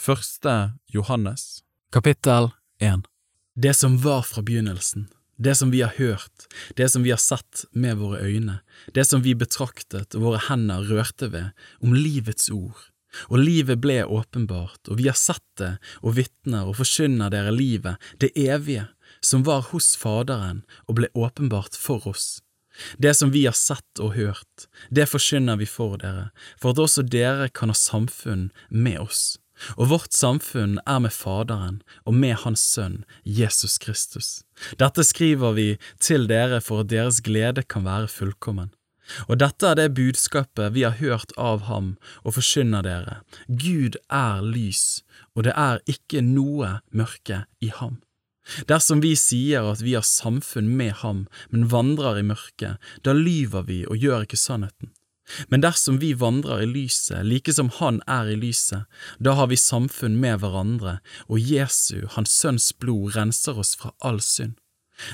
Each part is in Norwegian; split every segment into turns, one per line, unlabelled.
Første Johannes
Kapittel 1
Det som var fra begynnelsen, det som vi har hørt, det som vi har sett med våre øyne, det som vi betraktet og våre hender rørte ved, om livets ord. Og livet ble åpenbart, og vi har sett det og vitner og forkynner dere livet, det evige, som var hos Faderen og ble åpenbart for oss. Det som vi har sett og hørt, det forkynner vi for dere, for at også dere kan ha samfunn med oss. Og vårt samfunn er med Faderen og med Hans Sønn, Jesus Kristus. Dette skriver vi til dere for at deres glede kan være fullkommen. Og dette er det budskapet vi har hørt av ham og forkynner dere. Gud er lys, og det er ikke noe mørke i ham. Dersom vi sier at vi har samfunn med ham, men vandrer i mørket, da lyver vi og gjør ikke sannheten. Men dersom vi vandrer i lyset, like som Han er i lyset, da har vi samfunn med hverandre, og Jesu, Hans Sønns blod, renser oss fra all synd.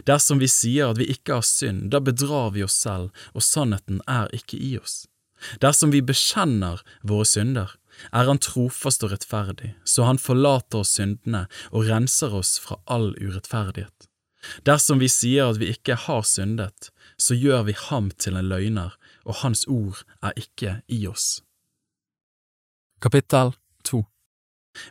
Dersom vi sier at vi ikke har synd, da bedrar vi oss selv, og sannheten er ikke i oss. Dersom vi bekjenner våre synder, er Han trofast og rettferdig, så Han forlater oss syndene og renser oss fra all urettferdighet. Dersom vi sier at vi ikke har syndet, så gjør vi ham til en løgner, og hans ord er ikke i oss.
Kapittel 2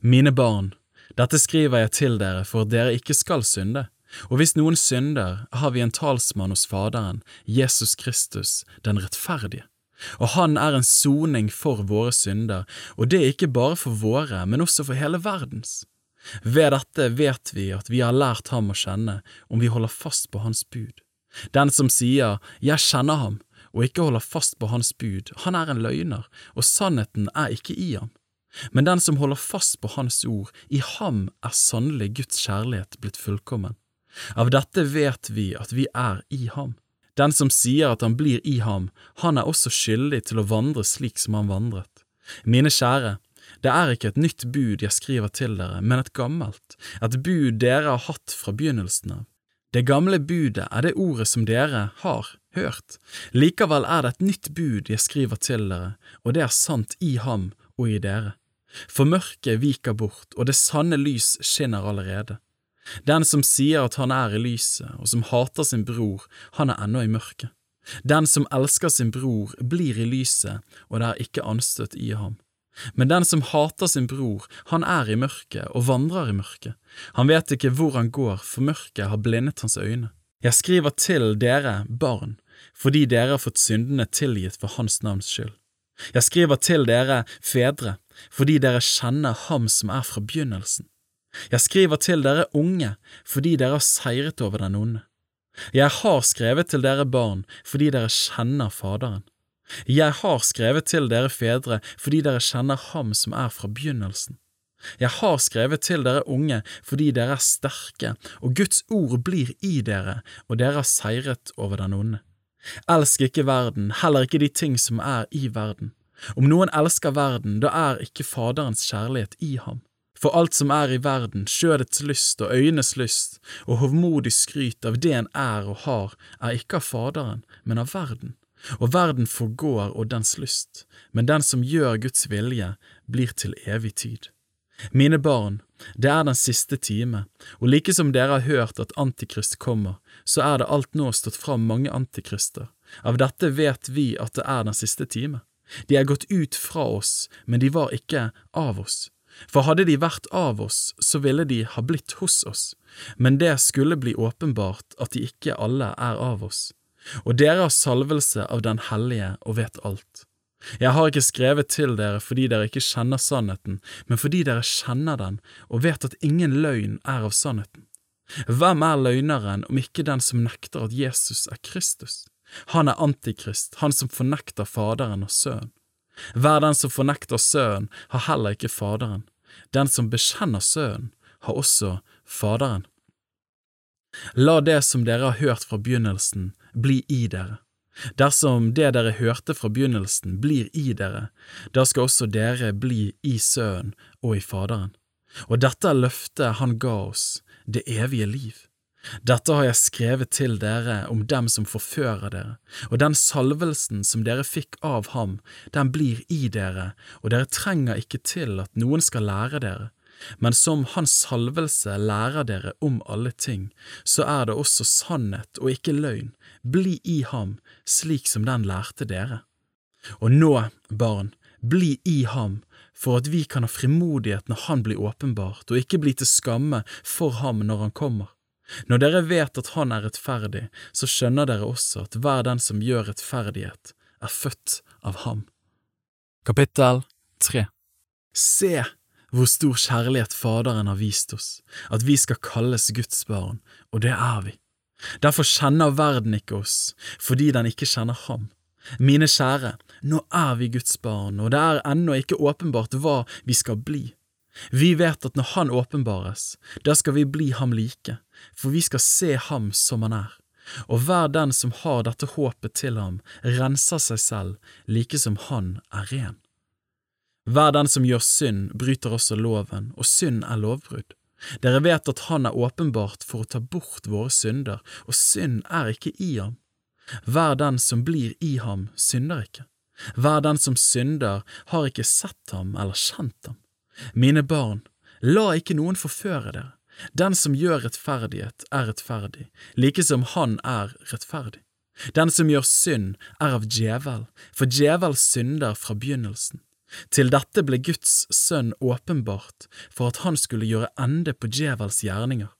Mine barn, dette skriver jeg til dere for at dere ikke skal synde, og hvis noen synder, har vi en talsmann hos Faderen, Jesus Kristus, den rettferdige. Og han er en soning for våre synder, og det er ikke bare for våre, men også for hele verdens. Ved dette vet vi at vi har lært ham å kjenne om vi holder fast på hans bud. Den som sier Jeg kjenner ham, og ikke holder fast på hans bud, han er en løgner, og sannheten er ikke i ham. Men den som holder fast på hans ord, i ham er sannelig Guds kjærlighet blitt fullkommen. Av dette vet vi at vi er i ham. Den som sier at han blir i ham, han er også skyldig til å vandre slik som han vandret. Mine kjære, det er ikke et nytt bud jeg skriver til dere, men et gammelt, et bud dere har hatt fra begynnelsen av. Det gamle budet er det ordet som dere har hørt, likevel er det et nytt bud jeg skriver til dere, og det er sant i ham og i dere. For mørket viker bort, og det sanne lys skinner allerede. Den som sier at han er i lyset, og som hater sin bror, han er ennå i mørket. Den som elsker sin bror, blir i lyset, og det er ikke anstøt i ham. Men den som hater sin bror, han er i mørket og vandrer i mørket. Han vet ikke hvor han går, for mørket har blindet hans øyne. Jeg skriver til dere, barn, fordi dere har fått syndene tilgitt for hans navns skyld. Jeg skriver til dere, fedre, fordi dere kjenner ham som er fra begynnelsen. Jeg skriver til dere unge, fordi dere har seiret over den onde. Jeg har skrevet til dere barn, fordi dere kjenner Faderen. Jeg har skrevet til dere fedre fordi dere kjenner ham som er fra begynnelsen. Jeg har skrevet til dere unge fordi dere er sterke, og Guds ord blir i dere, og dere har seiret over den onde. Elsk ikke verden, heller ikke de ting som er i verden. Om noen elsker verden, da er ikke Faderens kjærlighet i ham. For alt som er i verden, skjødets lyst og øynes lyst og hovmodig skryt av det en er og har, er ikke av Faderen, men av verden og verden forgår og dens lyst, men den som gjør Guds vilje, blir til evig tid. Mine barn, det er den siste time, og like som dere har hørt at Antikrist kommer, så er det alt nå stått fram mange antikrister. Av dette vet vi at det er den siste time. De er gått ut fra oss, men de var ikke av oss. For hadde de vært av oss, så ville de ha blitt hos oss, men det skulle bli åpenbart at de ikke alle er av oss og dere har salvelse av Den hellige og vet alt. Jeg har ikke skrevet til dere fordi dere ikke kjenner sannheten, men fordi dere kjenner den og vet at ingen løgn er av sannheten. Hvem er løgneren om ikke den som nekter at Jesus er Kristus? Han er antikrist, han som fornekter Faderen og Sønnen. Hver den som fornekter Sønnen, har heller ikke Faderen. Den som bekjenner Sønnen, har også Faderen. La det som dere har hørt fra begynnelsen, bli i dere. Dersom det dere hørte fra begynnelsen blir i dere, da skal også dere bli i Sønnen og i Faderen. Og dette er løftet Han ga oss, det evige liv. Dette har jeg skrevet til dere om dem som forfører dere, og den salvelsen som dere fikk av ham, den blir i dere, og dere trenger ikke til at noen skal lære dere. Men som Hans salvelse lærer dere om alle ting, så er det også sannhet og ikke løgn. Bli i ham, slik som den lærte dere. Og nå, barn, bli i ham, for at vi kan ha frimodighet når han blir åpenbart, og ikke bli til skamme for ham når han kommer. Når dere vet at han er rettferdig, så skjønner dere også at hver den som gjør rettferdighet, er født av ham.
Kapittel 3
Se hvor stor kjærlighet Faderen har vist oss, at vi skal kalles Guds barn, og det er vi. Derfor kjenner verden ikke oss, fordi den ikke kjenner ham. Mine kjære, nå er vi Guds barn, og det er ennå ikke åpenbart hva vi skal bli. Vi vet at når Han åpenbares, da skal vi bli ham like, for vi skal se ham som han er. Og hver den som har dette håpet til ham, renser seg selv, like som han er ren. Hver den som gjør synd, bryter også loven, og synd er lovbrudd. Dere vet at han er åpenbart for å ta bort våre synder, og synd er ikke i ham. Hver den som blir i ham, synder ikke. Hver den som synder, har ikke sett ham eller kjent ham. Mine barn, la ikke noen forføre dere. Den som gjør rettferdighet, er rettferdig, like som han er rettferdig. Den som gjør synd, er av djevel, for djevel synder fra begynnelsen. Til dette ble Guds sønn åpenbart for at han skulle gjøre ende på djevels gjerninger.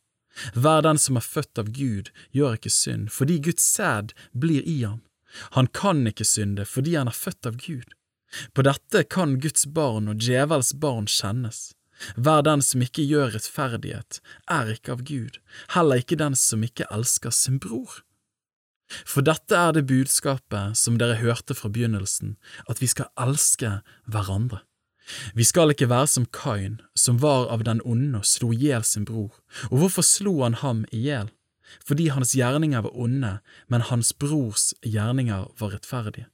Hver den som er født av Gud, gjør ikke synd, fordi Guds sæd blir i ham. Han kan ikke synde fordi han er født av Gud. På dette kan Guds barn og djevels barn kjennes. Hver den som ikke gjør rettferdighet, er ikke av Gud, heller ikke den som ikke elsker sin bror. For dette er det budskapet som dere hørte fra begynnelsen, at vi skal elske hverandre. Vi skal ikke være som Kain, som var av den onde og slo i hjel sin bror. Og hvorfor slo han ham i hjel? Fordi hans gjerninger var onde, men hans brors gjerninger var rettferdige.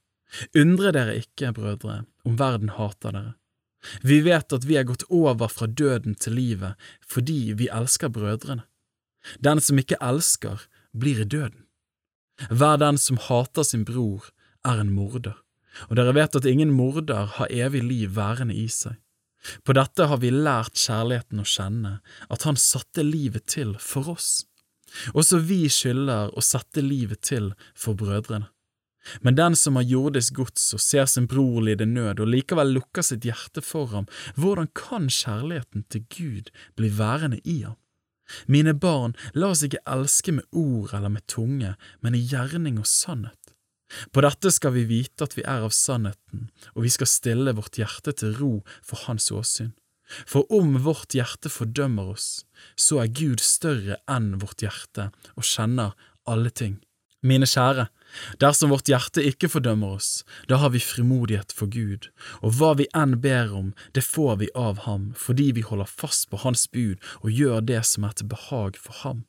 Undre dere ikke, brødre, om verden hater dere. Vi vet at vi er gått over fra døden til livet fordi vi elsker brødrene. Den som ikke elsker, blir i døden. Hver den som hater sin bror, er en morder, og dere vet at ingen morder har evig liv værende i seg. På dette har vi lært kjærligheten å kjenne, at han satte livet til for oss. Også vi skylder å sette livet til for brødrene. Men den som har jordisk gods og ser sin bror lide nød og likevel lukker sitt hjerte for ham, hvordan kan kjærligheten til Gud bli værende i ham? Mine barn, la oss ikke elske med ord eller med tunge, men i gjerning og sannhet. På dette skal vi vite at vi er av sannheten, og vi skal stille vårt hjerte til ro for Hans åsyn. For om vårt hjerte fordømmer oss, så er Gud større enn vårt hjerte og kjenner alle ting. Mine kjære, dersom vårt hjerte ikke fordømmer oss, da har vi frimodighet for Gud, og hva vi enn ber om, det får vi av ham, fordi vi holder fast på Hans bud og gjør det som er til behag for ham.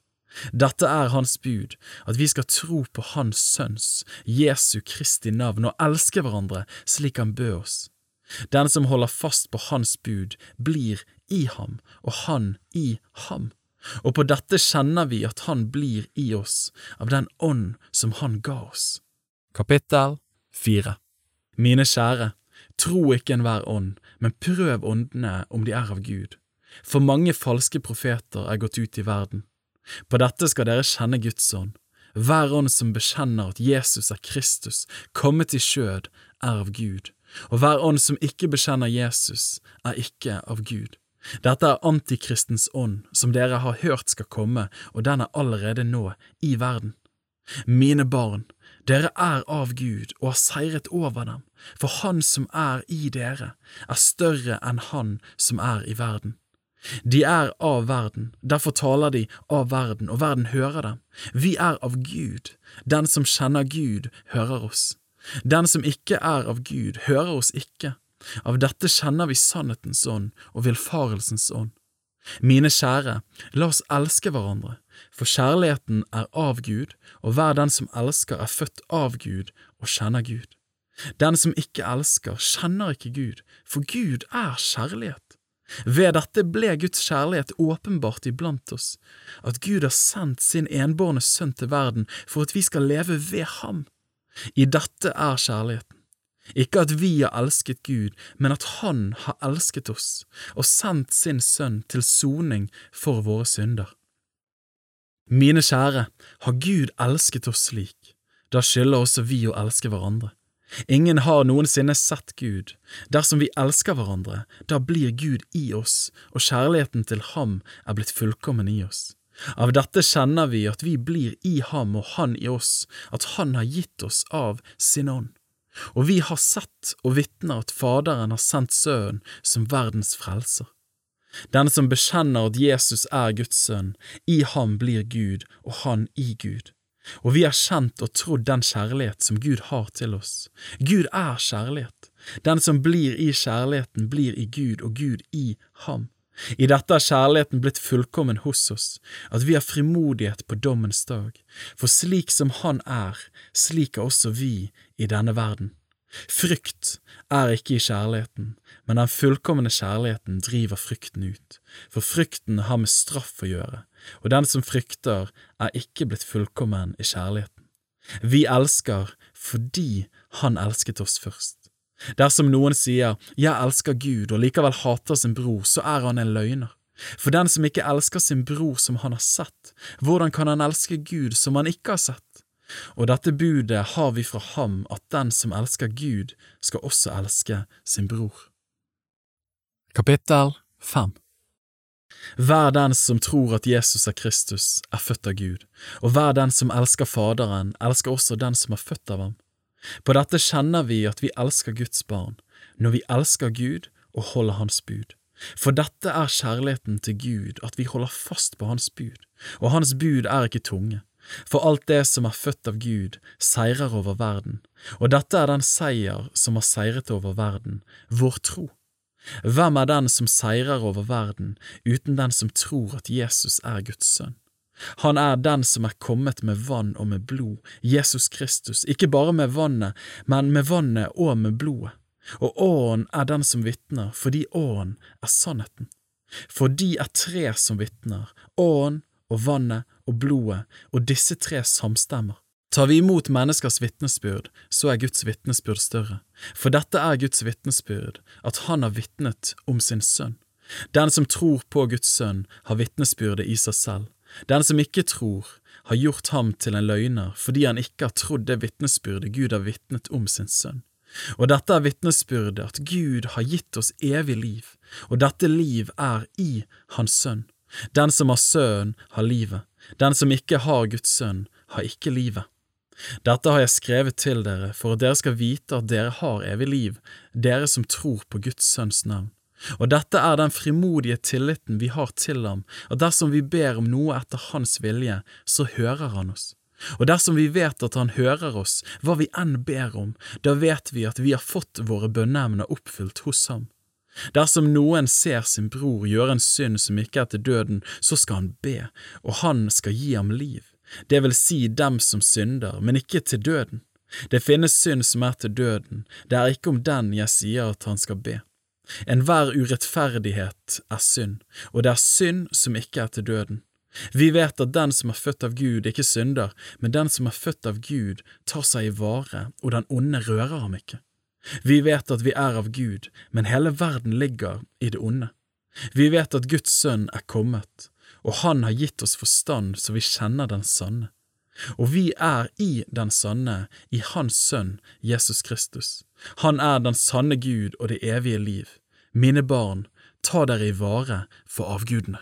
Dette er Hans bud, at vi skal tro på Hans Sønns, Jesu Kristi navn, og elske hverandre slik Han bød oss. Den som holder fast på Hans bud, blir i ham, og han i ham og på dette kjenner vi at Han blir i oss av den ånd som Han ga oss.
Kapittel 4
Mine kjære, tro ikke enhver ånd, men prøv åndene om de er av Gud, for mange falske profeter er gått ut i verden. På dette skal dere kjenne Guds ånd. Hver ånd som bekjenner at Jesus er Kristus, kommet i skjød, er av Gud, og hver ånd som ikke bekjenner Jesus, er ikke av Gud. Dette er antikristens ånd, som dere har hørt skal komme, og den er allerede nå i verden. Mine barn, dere er av Gud og har seiret over dem, for Han som er i dere, er større enn Han som er i verden. De er av verden, derfor taler de av verden, og verden hører dem. Vi er av Gud, den som kjenner Gud, hører oss. Den som ikke er av Gud, hører oss ikke. Av dette kjenner vi sannhetens ånd og villfarelsens ånd. Mine kjære, la oss elske hverandre, for kjærligheten er av Gud, og hver den som elsker er født av Gud og kjenner Gud. Den som ikke elsker, kjenner ikke Gud, for Gud er kjærlighet. Ved dette ble Guds kjærlighet åpenbart iblant oss, at Gud har sendt sin enbårne sønn til verden for at vi skal leve ved ham. I dette er kjærligheten. Ikke at vi har elsket Gud, men at Han har elsket oss og sendt sin sønn til soning for våre synder. Mine kjære, har Gud elsket oss slik, da skylder også vi å elske hverandre. Ingen har noensinne sett Gud. Dersom vi elsker hverandre, da blir Gud i oss, og kjærligheten til ham er blitt fullkommen i oss. Av dette kjenner vi at vi blir i ham og han i oss, at han har gitt oss av sin ånd. Og vi har sett og vitner at Faderen har sendt Sønnen som verdens frelser. Den som bekjenner at Jesus er Guds sønn, i ham blir Gud og han i Gud. Og vi har kjent og trodd den kjærlighet som Gud har til oss. Gud er kjærlighet. Den som blir i kjærligheten, blir i Gud og Gud i ham. I dette er kjærligheten blitt fullkommen hos oss, at vi har frimodighet på dommens dag, for slik som Han er, slik er også vi i denne verden. Frykt er ikke i kjærligheten, men den fullkomne kjærligheten driver frykten ut, for frykten har med straff å gjøre, og den som frykter er ikke blitt fullkommen i kjærligheten. Vi elsker fordi Han elsket oss først. Dersom noen sier jeg elsker Gud og likevel hater sin bror, så er han en løgner. For den som ikke elsker sin bror som han har sett, hvordan kan han elske Gud som han ikke har sett? Og dette budet har vi fra ham at den som elsker Gud, skal også elske sin bror.
Kapittel 5
Hver den som tror at Jesus er Kristus, er født av Gud, og hver den som elsker Faderen, elsker også den som er født av ham. På dette kjenner vi at vi elsker Guds barn, når vi elsker Gud og holder Hans bud. For dette er kjærligheten til Gud, at vi holder fast på Hans bud, og Hans bud er ikke tunge. For alt det som er født av Gud, seirer over verden, og dette er den seier som har seiret over verden, vår tro. Hvem er den som seirer over verden uten den som tror at Jesus er Guds sønn? Han er den som er kommet med vann og med blod, Jesus Kristus, ikke bare med vannet, men med vannet og med blodet. Og Åren er den som vitner, fordi Åren er sannheten. For de er tre som vitner, Åren og vannet og blodet, og disse tre samstemmer. Tar vi imot menneskers vitnesbyrd, så er Guds vitnesbyrd større, for dette er Guds vitnesbyrd, at Han har vitnet om sin sønn. Den som tror på Guds sønn, har vitnesbyrdet i seg selv. Den som ikke tror, har gjort ham til en løgner fordi han ikke har trodd det vitnesbyrdet Gud har vitnet om sin sønn. Og dette er vitnesbyrdet at Gud har gitt oss evig liv, og dette liv er i Hans sønn. Den som har Sønnen, har livet. Den som ikke har Guds sønn, har ikke livet. Dette har jeg skrevet til dere for at dere skal vite at dere har evig liv, dere som tror på Guds sønns navn. Og dette er den frimodige tilliten vi har til ham, at dersom vi ber om noe etter hans vilje, så hører han oss. Og dersom vi vet at han hører oss, hva vi enn ber om, da vet vi at vi har fått våre bønneemner oppfylt hos ham. Dersom noen ser sin bror gjøre en synd som ikke er til døden, så skal han be, og han skal gi ham liv, det vil si dem som synder, men ikke til døden. Det finnes synd som er til døden, det er ikke om den jeg sier at han skal be. Enhver urettferdighet er synd, og det er synd som ikke er til døden. Vi vet at den som er født av Gud, ikke synder, men den som er født av Gud, tar seg i vare, og den onde rører ham ikke. Vi vet at vi er av Gud, men hele verden ligger i det onde. Vi vet at Guds sønn er kommet, og han har gitt oss forstand så vi kjenner den sanne. Og vi er i den sanne, i Hans Sønn Jesus Kristus. Han er den sanne Gud og det evige liv. Mine barn, ta dere i vare for avgudene.